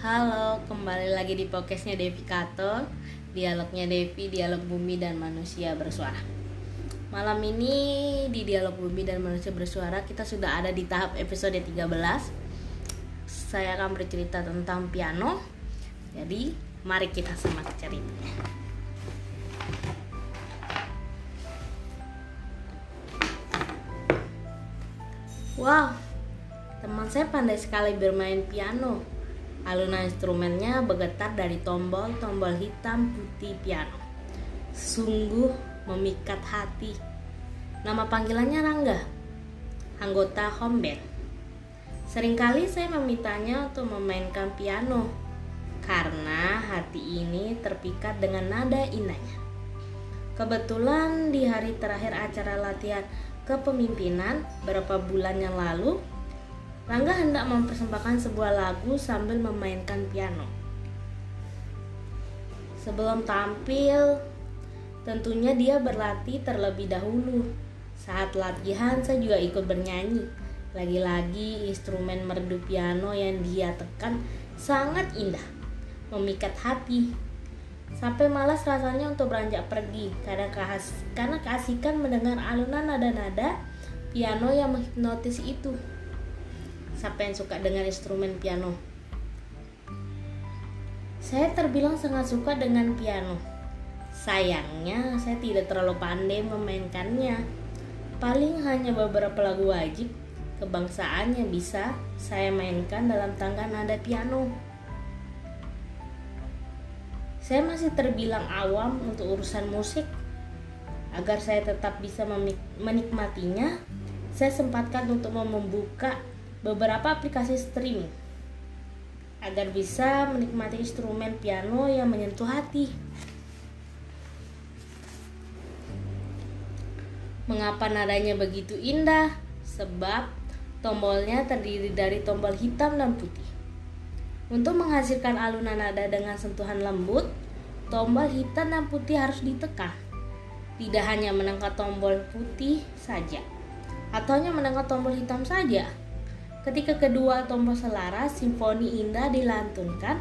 Halo, kembali lagi di podcastnya Devi Kato. Dialognya Devi, dialog bumi dan manusia bersuara. Malam ini di dialog bumi dan manusia bersuara Kita sudah ada di tahap episode 13 Saya akan bercerita tentang piano. Jadi, mari kita simak ceritanya Wow, teman saya pandai sekali bermain piano Alunan instrumennya bergetar dari tombol-tombol hitam putih piano. Sungguh memikat hati. Nama panggilannya Rangga, anggota home band. Seringkali saya memintanya untuk memainkan piano karena hati ini terpikat dengan nada indahnya. Kebetulan di hari terakhir acara latihan kepemimpinan beberapa bulan yang lalu, Rangga hendak mempersembahkan sebuah lagu sambil memainkan piano. Sebelum tampil, tentunya dia berlatih terlebih dahulu. Saat latihan, saya juga ikut bernyanyi. Lagi-lagi instrumen merdu piano yang dia tekan sangat indah, memikat hati. Sampai malas rasanya untuk beranjak pergi karena karena keasikan mendengar alunan nada-nada piano yang menghipnotis itu. Siapa yang suka dengan instrumen piano? Saya terbilang sangat suka dengan piano. Sayangnya, saya tidak terlalu pandai memainkannya. Paling hanya beberapa lagu wajib kebangsaan yang bisa saya mainkan dalam tangga nada piano. Saya masih terbilang awam untuk urusan musik. Agar saya tetap bisa menikmatinya, saya sempatkan untuk membuka beberapa aplikasi streaming agar bisa menikmati instrumen piano yang menyentuh hati. Mengapa nadanya begitu indah? Sebab tombolnya terdiri dari tombol hitam dan putih. Untuk menghasilkan alunan nada dengan sentuhan lembut, tombol hitam dan putih harus ditekan. Tidak hanya menangkap tombol putih saja, atau hanya menangkap tombol hitam saja, Ketika kedua tombol selaras, simfoni indah dilantunkan,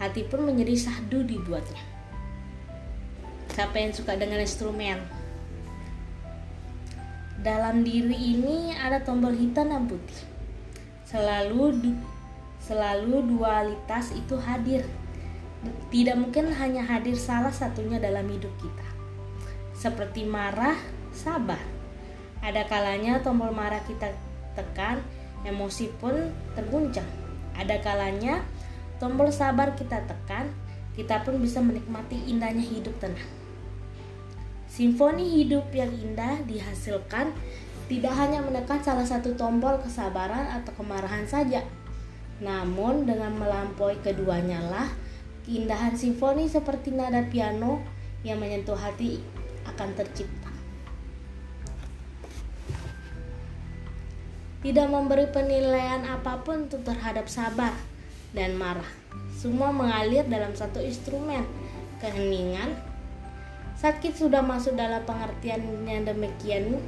hati pun menjadi sahdu dibuatnya. Siapa yang suka dengan instrumen? Dalam diri ini ada tombol hitam dan putih. Selalu selalu dualitas itu hadir. Tidak mungkin hanya hadir salah satunya dalam hidup kita. Seperti marah, sabar. Ada kalanya tombol marah kita tekan, emosi pun terguncang. Ada kalanya tombol sabar kita tekan, kita pun bisa menikmati indahnya hidup tenang. Simfoni hidup yang indah dihasilkan tidak hanya menekan salah satu tombol kesabaran atau kemarahan saja, namun dengan melampaui keduanya lah keindahan simfoni seperti nada piano yang menyentuh hati akan tercipta. tidak memberi penilaian apa pun terhadap sabar dan marah. Semua mengalir dalam satu instrumen, keheningan. Sakit sudah masuk dalam pengertian yang demikian,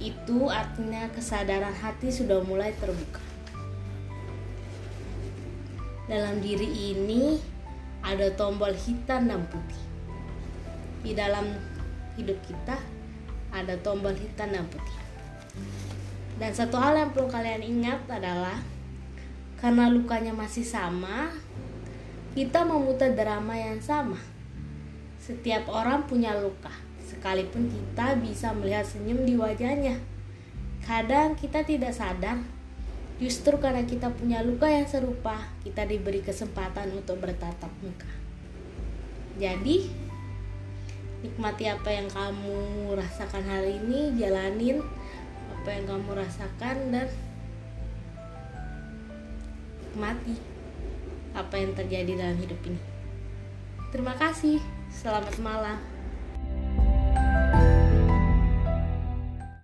itu artinya kesadaran hati sudah mulai terbuka. Dalam diri ini ada tombol hitam dan putih. Di dalam hidup kita ada tombol hitam dan putih. Dan satu hal yang perlu kalian ingat adalah karena lukanya masih sama, kita memutar drama yang sama. Setiap orang punya luka, sekalipun kita bisa melihat senyum di wajahnya. Kadang kita tidak sadar, justru karena kita punya luka yang serupa, kita diberi kesempatan untuk bertatap muka. Jadi, nikmati apa yang kamu rasakan hari ini, jalanin apa yang kamu rasakan dan mati apa yang terjadi dalam hidup ini. Terima kasih. Selamat malam.